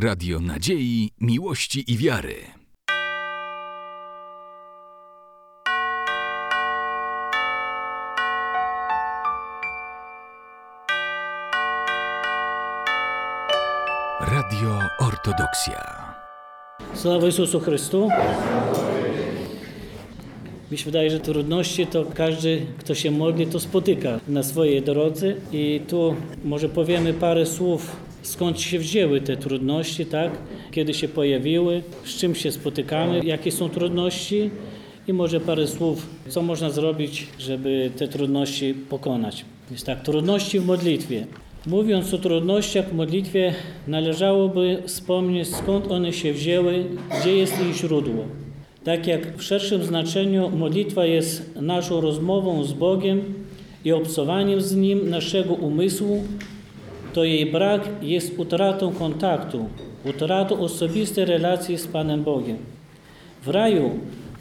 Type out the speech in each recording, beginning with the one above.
Radio Nadziei, Miłości i Wiary. Radio Ortodoksja. Sława Jezusu Chrystu. Mi się wydaje, że trudności to każdy, kto się modli, to spotyka na swojej drodze i tu może powiemy parę słów, skąd się wzięły te trudności, tak? Kiedy się pojawiły, z czym się spotykamy, jakie są trudności i może parę słów, co można zrobić, żeby te trudności pokonać. Więc tak, trudności w modlitwie. Mówiąc o trudnościach w modlitwie, należałoby wspomnieć, skąd one się wzięły, gdzie jest ich źródło. Tak jak w szerszym znaczeniu modlitwa jest naszą rozmową z Bogiem i obcowaniem z Nim naszego umysłu, to jej brak jest utratą kontaktu, utratą osobistej relacji z Panem Bogiem. W raju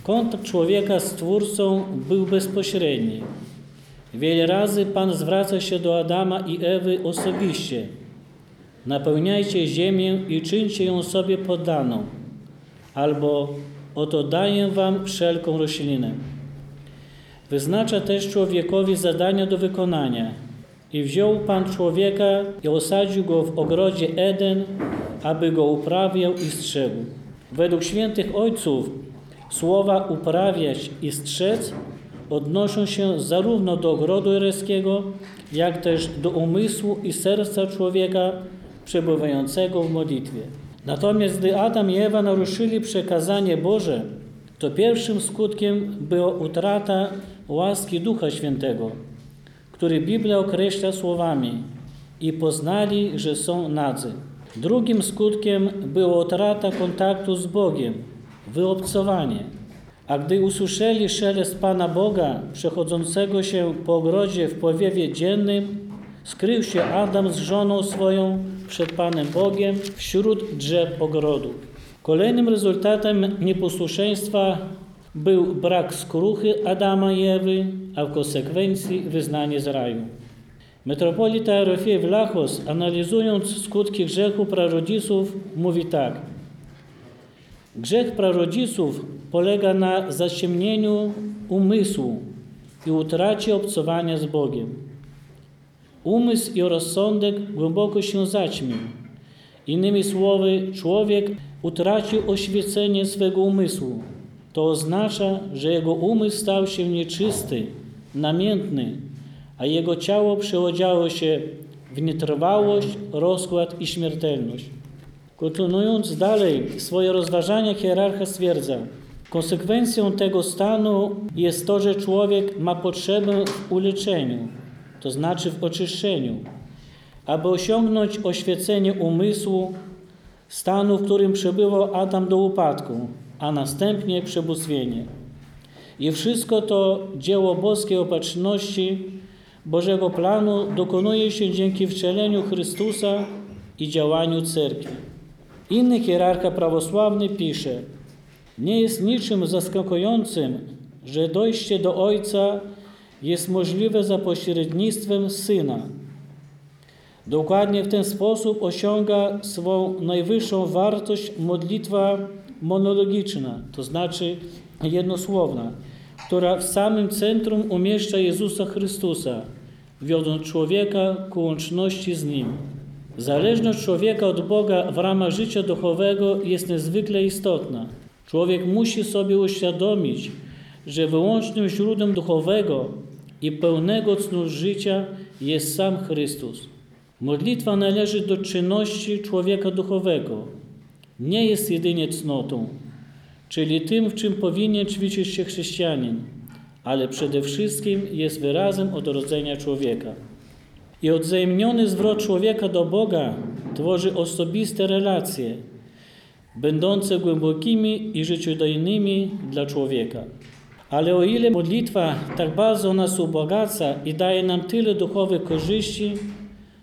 kontakt człowieka z Twórcą był bezpośredni. Wiele razy Pan zwraca się do Adama i Ewy osobiście. Napełniajcie ziemię i czyńcie ją sobie poddaną. Albo oto daję wam wszelką roślinę. Wyznacza też człowiekowi zadania do wykonania. I wziął Pan człowieka i osadził go w ogrodzie Eden, aby go uprawiał i strzegł. Według świętych ojców słowa uprawiać i strzec odnoszą się zarówno do ogrodu ereskiego, jak też do umysłu i serca człowieka przebywającego w modlitwie. Natomiast gdy Adam i Ewa naruszyli przekazanie Boże, to pierwszym skutkiem była utrata łaski Ducha Świętego, który Biblia określa słowami i poznali, że są nadzy. Drugim skutkiem była utrata kontaktu z Bogiem, wyobcowanie. A gdy usłyszeli szelest Pana Boga przechodzącego się po ogrodzie w powiewie dziennym, skrył się Adam z żoną swoją przed Panem Bogiem wśród drzew ogrodu. Kolejnym rezultatem nieposłuszeństwa był brak skruchy Adama i Ewy, a w konsekwencji wyznanie z raju. Metropolita Erofie Vlachos, analizując skutki grzechu prarodziców, mówi tak. Grzech prarodziców polega na zaciemnieniu umysłu i utracie obcowania z Bogiem. Umysł i rozsądek głęboko się zaćmił. Innymi słowy, człowiek utracił oświecenie swego umysłu. To oznacza, że jego umysł stał się nieczysty, namiętny, a jego ciało przełodziało się w nietrwałość, rozkład i śmiertelność. Kontynuując dalej swoje rozważania, hierarcha stwierdza, konsekwencją tego stanu jest to, że człowiek ma potrzebę w uleczeniu, to znaczy w oczyszczeniu, aby osiągnąć oświecenie umysłu, stanu, w którym przebywał Adam do upadku, a następnie przebóstwienie. I wszystko to dzieło boskiej opatrzności, Bożego planu dokonuje się dzięki wcieleniu Chrystusa i działaniu Cerkwi. Inny hierarcha prawosławny pisze, nie jest niczym zaskakującym, że dojście do Ojca jest możliwe za pośrednictwem Syna. Dokładnie w ten sposób osiąga swą najwyższą wartość modlitwa monologiczna, to znaczy jednosłowna, która w samym centrum umieszcza Jezusa Chrystusa, wiodąc człowieka ku łączności z Nim. Zależność człowieka od Boga w ramach życia duchowego jest niezwykle istotna. Człowiek musi sobie uświadomić, że wyłącznym źródłem duchowego i pełnego cnu życia jest sam Chrystus. Modlitwa należy do czynności człowieka duchowego. Nie jest jedynie cnotą, czyli tym, w czym powinien ćwiczyć się chrześcijanin, ale przede wszystkim jest wyrazem odrodzenia człowieka. I odzajemniony zwrot człowieka do Boga tworzy osobiste relacje, będące głębokimi i życiodajnymi dla człowieka. Ale o ile modlitwa tak bardzo nas ubogaca i daje nam tyle duchowych korzyści,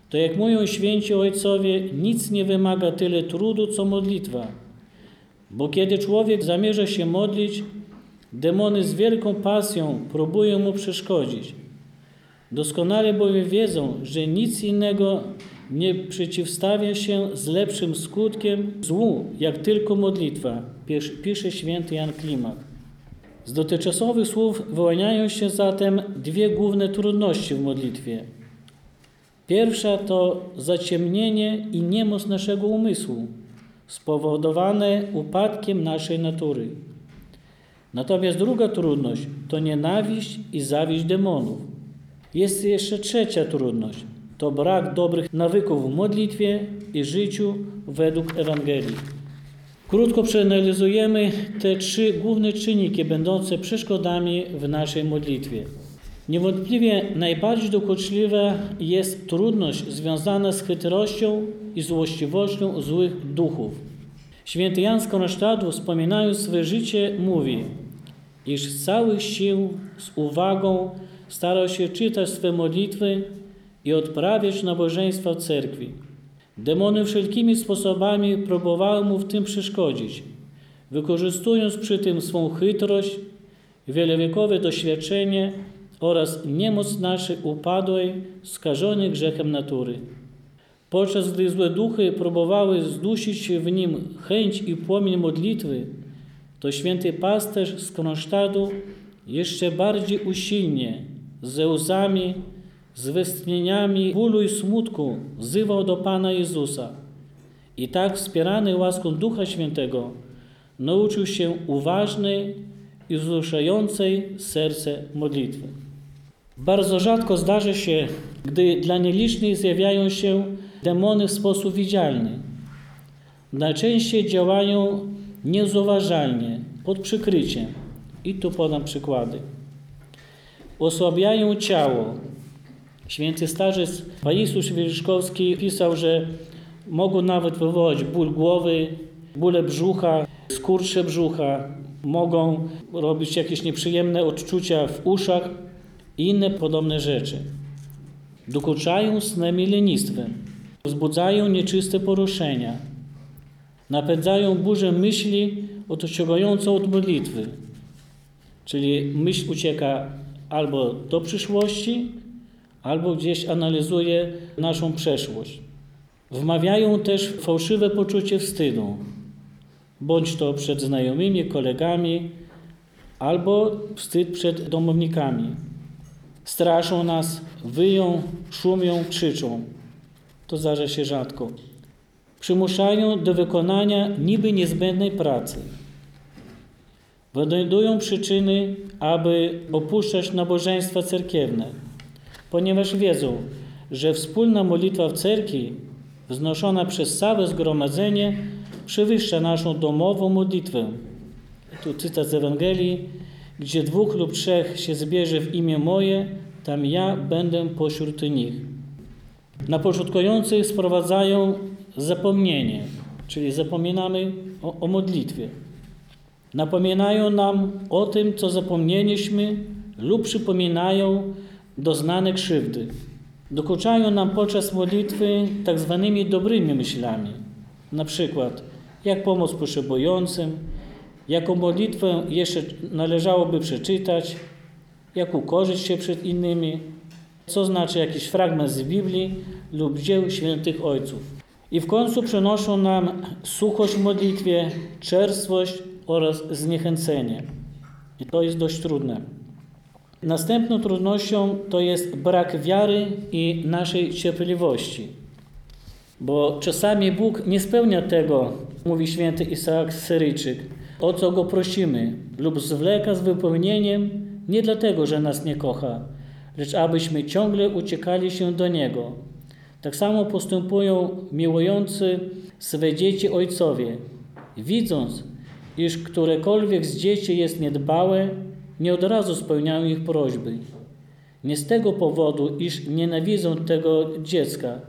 to jak mówią święci ojcowie, nic nie wymaga tyle trudu, co modlitwa. Bo kiedy człowiek zamierza się modlić, demony z wielką pasją próbują mu przeszkodzić. Doskonale bowiem wiedzą, że nic innego nie przeciwstawia się z lepszym skutkiem złu, jak tylko modlitwa, pisze, święty Jan Klimak. Z dotychczasowych słów wyłaniają się zatem dwie główne trudności w modlitwie. Pierwsza to zaciemnienie i niemoc naszego umysłu, spowodowane upadkiem naszej natury. Natomiast druga trudność to nienawiść i zawiść demonów. Jest jeszcze trzecia trudność to brak dobrych nawyków w modlitwie i życiu według Ewangelii. Krótko przeanalizujemy te trzy główne czynniki będące przeszkodami w naszej modlitwie. Niewątpliwie najbardziej dokuczliwa jest trudność związana z chytrością i złośliwością złych duchów. Święty Jan z Kronsztadu, wspominając swoje życie, mówi, iż z całych sił, z uwagą starał się czytać swe modlitwy i odprawiać nabożeństwa w cerkwi. Demony wszelkimi sposobami próbowały mu w tym przeszkodzić, wykorzystując przy tym swą chytrość, wielowiekowe doświadczenie oraz niemoc naszej upadłej, skażonej grzechem natury. Podczas gdy złe duchy próbowały zdusić w nim chęć i płomień modlitwy, to święty pasterz z Kronsztadu jeszcze bardziej usilnie, ze łzami, z westchnieniami bólu i smutku wzywał do Pana Jezusa. I tak wspierany łaską Ducha Świętego nauczył się uważnej i wzruszającej serce modlitwy. Bardzo rzadko zdarza się, gdy dla nielicznych zjawiają się demony w sposób widzialny. Najczęściej działają niezauważalnie, pod przykryciem. I tu podam przykłady. Osłabiają ciało, Święty starzec Paisiusz Wierzchowski pisał, że mogą nawet wywołać ból głowy, bóle brzucha, skurcze brzucha, mogą robić jakieś nieprzyjemne odczucia w uszach i inne podobne rzeczy. Dokuczają snem i lenistwem, wzbudzają nieczyste poruszenia, napędzają burzę myśli odciągającą od modlitwy, czyli myśl ucieka albo do przyszłości, albo gdzieś analizuje naszą przeszłość. Wmawiają też fałszywe poczucie wstydu, bądź to przed znajomymi, kolegami, albo wstyd przed domownikami. Straszą nas, wyją, szumią, krzyczą. To zdarza się rzadko. Przymuszają do wykonania niby niezbędnej pracy. Wynajdują przyczyny, aby opuszczać nabożeństwa cerkiewne ponieważ wiedzą, że wspólna modlitwa w cerkwi, wznoszona przez całe zgromadzenie, przewyższa naszą domową modlitwę. Tu cytat z Ewangelii, gdzie dwóch lub trzech się zbierze w imię moje, tam ja będę pośród nich. Na początkujących sprowadzają zapomnienie, czyli zapominamy o, o modlitwie. Napominają nam o tym, co zapomnieliśmy lub przypominają, doznane krzywdy. Dokuczają nam podczas modlitwy tak zwanymi dobrymi myślami. Na przykład, jak pomóc potrzebującym, jaką modlitwę jeszcze należałoby przeczytać, jak ukorzyć się przed innymi, co znaczy jakiś fragment z Biblii lub dzieł świętych ojców. I w końcu przynoszą nam suchość w modlitwie, czerstwość oraz zniechęcenie. I to jest dość trudne. Następną trudnością to jest brak wiary i naszej cierpliwości. Bo czasami Bóg nie spełnia tego, mówi święty Izaak Syryjczyk, o co go prosimy, lub zwleka z wypełnieniem nie dlatego, że nas nie kocha, lecz abyśmy ciągle uciekali się do Niego. Tak samo postępują miłujący swe dzieci ojcowie, widząc, iż którekolwiek z dzieci jest niedbałe, nie od razu spełniają ich prośby. Nie z tego powodu, iż nienawidzą tego dziecka,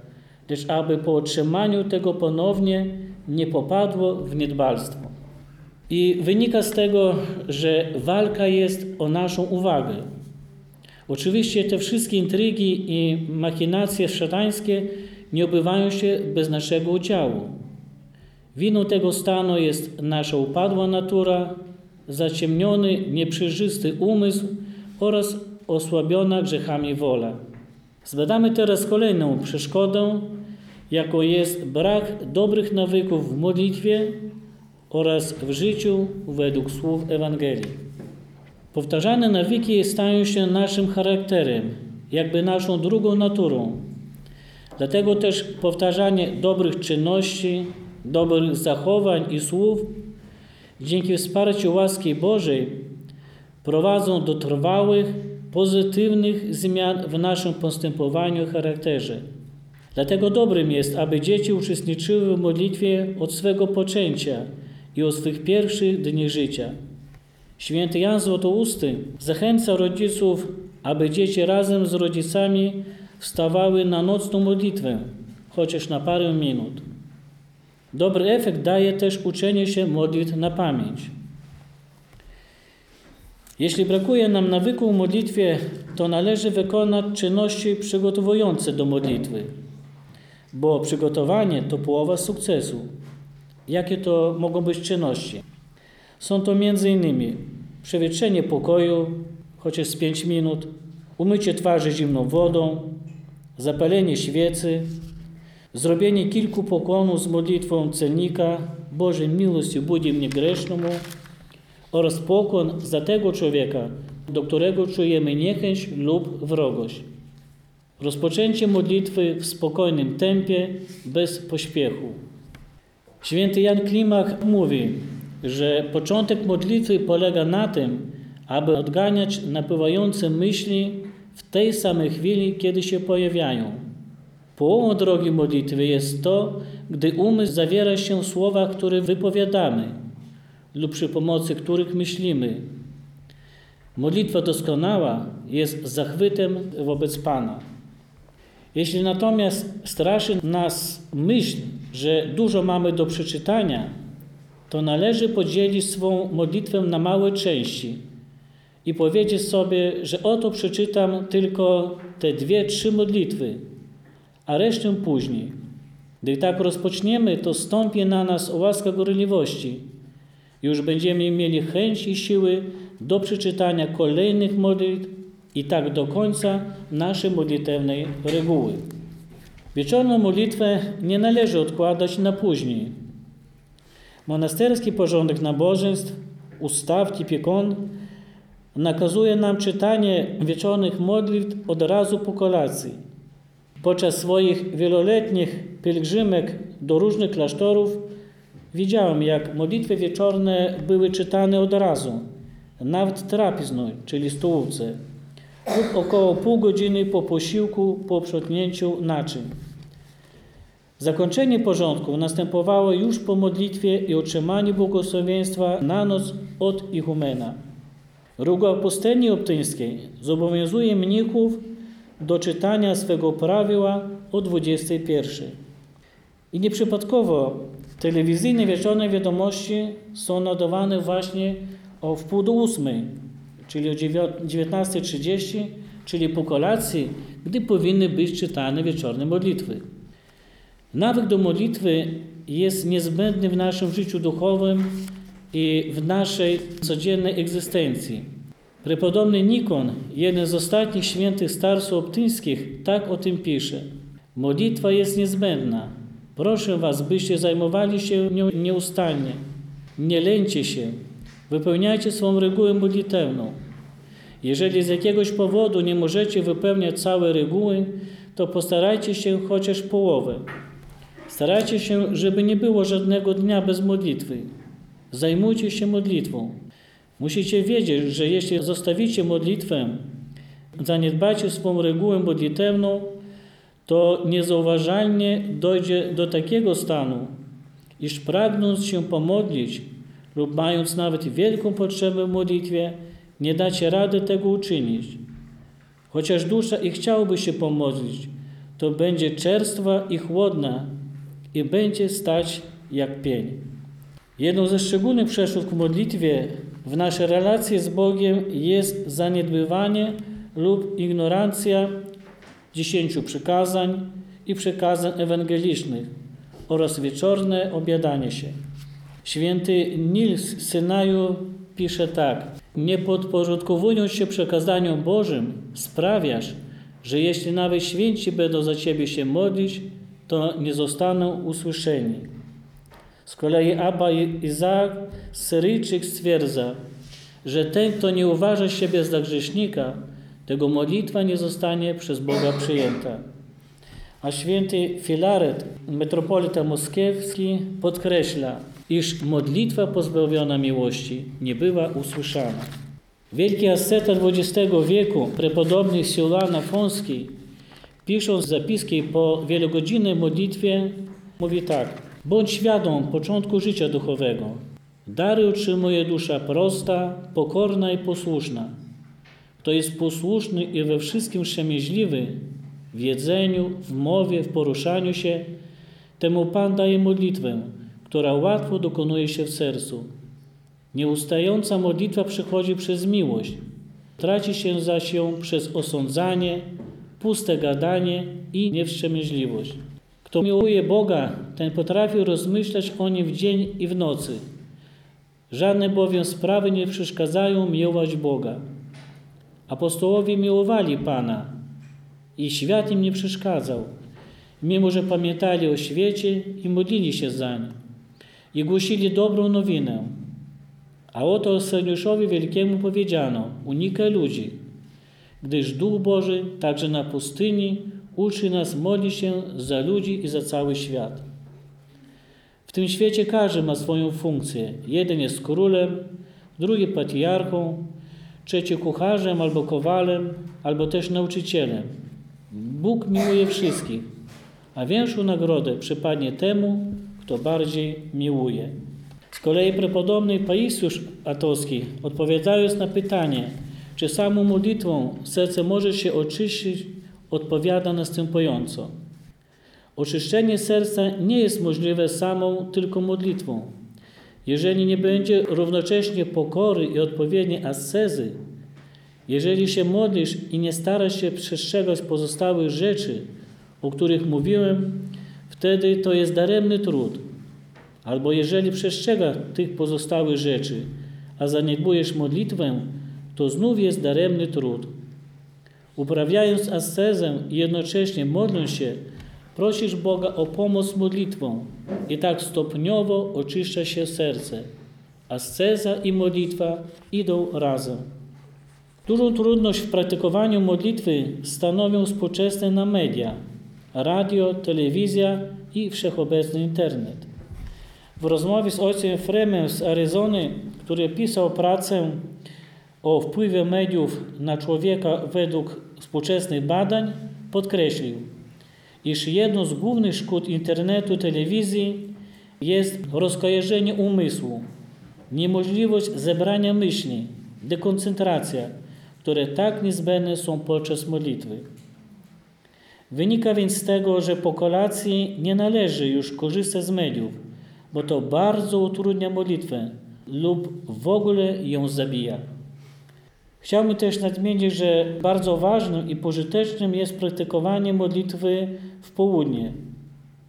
lecz aby po otrzymaniu tego ponownie nie popadło w niedbalstwo. I wynika z tego, że walka jest o naszą uwagę. Oczywiście te wszystkie intrygi i machinacje szatańskie nie obywają się bez naszego udziału. Winą tego stanu jest nasza upadła natura, zaciemniony, nieprzejrzysty umysł oraz osłabiona grzechami wola. Zbadamy teraz kolejną przeszkodę, jaką jest brak dobrych nawyków w modlitwie oraz w życiu według słów Ewangelii. Powtarzane nawyki stają się naszym charakterem, jakby naszą drugą naturą. Dlatego też powtarzanie dobrych czynności, dobrych zachowań i słów dzięki wsparciu łaski Bożej prowadzą do trwałych, pozytywnych zmian w naszym postępowaniu i charakterze. Dlatego dobrym jest, aby dzieci uczestniczyły w modlitwie od swego poczęcia i od swych pierwszych dni życia. Święty Jan Złotousty zachęca rodziców, aby dzieci razem z rodzicami wstawały na nocną modlitwę, chociaż na parę minut. Dobry efekt daje też uczenie się modlitw na pamięć. Jeśli brakuje nam nawyku w modlitwie, to należy wykonać czynności przygotowujące do modlitwy, bo przygotowanie to połowa sukcesu. Jakie to mogą być czynności? Są to m.in. przewietrzenie pokoju, chociaż z 5 minut, umycie twarzy zimną wodą, zapalenie świecy, zrobienie kilku pokłonów z modlitwą celnika Boże miłości budzi mnie gresznemu oraz pokłon za tego człowieka, do którego czujemy niechęć lub wrogość. Rozpoczęcie modlitwy w spokojnym tempie, bez pośpiechu. Święty Jan Klimach mówi, że początek modlitwy polega na tym, aby odganiać napływające myśli w tej samej chwili, kiedy się pojawiają. Połową drogi modlitwy jest to, gdy umysł zawiera się w słowach, które wypowiadamy lub przy pomocy których myślimy. Modlitwa doskonała jest zachwytem wobec Pana. Jeśli natomiast straszy nas myśl, że dużo mamy do przeczytania, to należy podzielić swą modlitwę na małe części i powiedzieć sobie, że oto przeczytam tylko te dwie, trzy modlitwy, a resztę później. Gdy tak rozpoczniemy, to stąpi na nas łaska gorliwości. Już będziemy mieli chęć i siły do przeczytania kolejnych modlitw i tak do końca naszej modlitewnej reguły. Wieczorną modlitwę nie należy odkładać na później. Monasterski porządek nabożeństw, ustaw Tipikon nakazuje nam czytanie wieczornych modlitw od razu po kolacji. Podczas swoich wieloletnich pielgrzymek do różnych klasztorów widziałem, jak modlitwy wieczorne były czytane od razu, nawet trapezną, czyli stołówce, lub około pół godziny po posiłku, po sprzątnięciu naczyń. Zakończenie porządku następowało już po modlitwie i otrzymaniu błogosławieństwa na noc od ichumena. Ruga pustelni optyńskiej zobowiązuje mnichów do czytania swego prawiła o 21. I nieprzypadkowo telewizyjne wieczorne wiadomości są nadawane właśnie o wpół do ósmej, czyli o 19.30, czyli po kolacji, gdy powinny być czytane wieczorne modlitwy. Nawyk do modlitwy jest niezbędny w naszym życiu duchowym i w naszej codziennej egzystencji. Prepodobny Nikon, jeden z ostatnich świętych starców optyńskich, tak o tym pisze. Modlitwa jest niezbędna. Proszę Was, byście zajmowali się nią nieustannie. Nie lęcie się. Wypełniajcie swą regułę modlitewną. Jeżeli z jakiegoś powodu nie możecie wypełniać całej reguły, to postarajcie się chociaż połowę. Starajcie się, żeby nie było żadnego dnia bez modlitwy. Zajmujcie się modlitwą. Musicie wiedzieć, że jeśli zostawicie modlitwę, zaniedbacie swą regułę modlitewną, to niezauważalnie dojdzie do takiego stanu, iż pragnąc się pomodlić lub mając nawet wielką potrzebę w modlitwie, nie dacie rady tego uczynić. Chociaż dusza i chciałoby się pomodlić, to będzie czerstwa i chłodna i będzie stać jak pień. Jedną ze szczególnych przeszkód w modlitwie w naszej relacji z Bogiem jest zaniedbywanie lub ignorancja dziesięciu przykazań i przykazań ewangelicznych oraz wieczorne obiadanie się. Święty Nils z Synaju pisze tak. Nie podporządkowując się przekazaniom Bożym, sprawiasz, że jeśli nawet święci będą za Ciebie się modlić, to nie zostaną usłyszeni. Z kolei Abba Izaak Syryjczyk stwierdza, że ten, kto nie uważa siebie za grzesznika, tego modlitwa nie zostanie przez Boga przyjęta. A święty Filaret, metropolita moskiewski, podkreśla, iż modlitwa pozbawiona miłości nie była usłyszana. Wielki asceta XX wieku, prepodobny Siulan Afonski, pisząc zapiski po wielogodzinnej modlitwie, mówi tak. Bądź świadom początku życia duchowego. Dary otrzymuje dusza prosta, pokorna i posłuszna. Kto jest posłuszny i we wszystkim wstrzemięźliwy, w jedzeniu, w mowie, w poruszaniu się, temu Pan daje modlitwę, która łatwo dokonuje się w sercu. Nieustająca modlitwa przychodzi przez miłość, traci się zaś ją przez osądzanie, puste gadanie i niewstrzemięźliwość. Kto miłuje Boga, ten potrafi rozmyślać o Nim w dzień i w nocy. Żadne bowiem sprawy nie przeszkadzają miłować Boga. Apostołowie miłowali Pana i świat im nie przeszkadzał, mimo że pamiętali o świecie i modlili się za nim i głosili dobrą nowinę. A oto Sergiuszowi Wielkiemu powiedziano, unikaj ludzi, gdyż Duch Boży także na pustyni uczy nas modlić się za ludzi i za cały świat. W tym świecie każdy ma swoją funkcję. Jeden jest królem, drugi patriarchą, trzeci kucharzem albo kowalem, albo też nauczycielem. Bóg miłuje wszystkich, a większą nagrodę przypadnie temu, kto bardziej miłuje. Z kolei prepodobny Paisiusz Atowski, odpowiadając na pytanie, czy samą modlitwą serce może się oczyścić, odpowiada następująco. Oczyszczenie serca nie jest możliwe samą tylko modlitwą. Jeżeli nie będzie równocześnie pokory i odpowiedniej ascezy, jeżeli się modlisz i nie starasz się przestrzegać pozostałych rzeczy, o których mówiłem, wtedy to jest daremny trud. Albo jeżeli przestrzegasz tych pozostałych rzeczy, a zaniedbujesz modlitwę, to znów jest daremny trud. Uprawiając ascezę i jednocześnie modląc się, prosisz Boga o pomoc modlitwą i tak stopniowo oczyszcza się serce. Asceza i modlitwa idą razem. Dużą trudność w praktykowaniu modlitwy stanowią współczesne na media, radio, telewizja i wszechobecny internet. W rozmowie z ojcem Fremem z Arizony, który pisał pracę o wpływie mediów na człowieka według współczesnych badań, podkreślił, iż jedną z głównych szkód internetu i telewizji jest rozkojarzenie umysłu, niemożliwość zebrania myśli, dekoncentracja, które tak niezbędne są podczas modlitwy. Wynika więc z tego, że po kolacji nie należy już korzystać z mediów, bo to bardzo utrudnia modlitwę lub w ogóle ją zabija. Chciałbym też nadmienić, że bardzo ważnym i pożytecznym jest praktykowanie modlitwy w południe.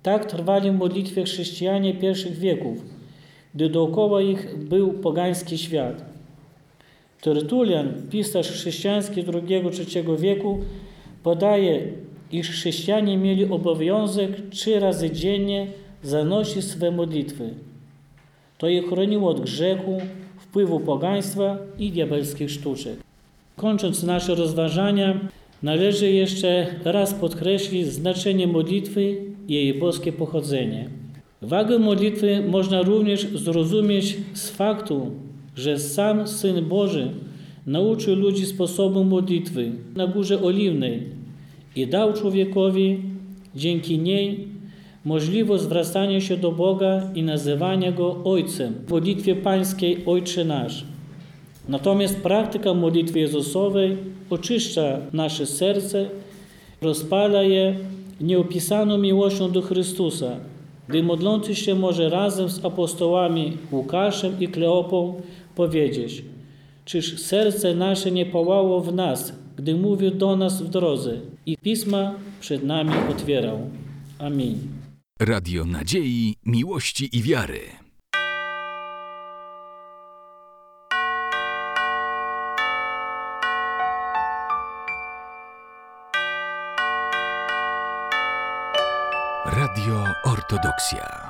Tak trwali w modlitwie chrześcijanie pierwszych wieków, gdy dookoła ich był pogański świat. Tertulian, pisarz chrześcijański II-III wieku, podaje, iż chrześcijanie mieli obowiązek trzy razy dziennie zanosić swe modlitwy. To je chroniło od grzechu, wpływu pogaństwa i diabelskich sztuczek. Kończąc nasze rozważania, należy jeszcze raz podkreślić znaczenie modlitwy i jej boskie pochodzenie. Wagę modlitwy można również zrozumieć z faktu, że sam Syn Boży nauczył ludzi sposobu modlitwy na Górze Oliwnej i dał człowiekowi dzięki niej możliwość zwracania się do Boga i nazywania Go Ojcem w modlitwie pańskiej Ojcze Nasz. Natomiast praktyka modlitwy Jezusowej oczyszcza nasze serce, rozpala je nieopisaną miłością do Chrystusa, gdy modlący się może razem z apostołami Łukaszem i Kleopą powiedzieć Czyż serce nasze nie pałało w nas, gdy mówił do nas w drodze i Pisma przed nami otwierał. Amin. Radio Nadziei, Miłości i Wiary. Ortodoksja.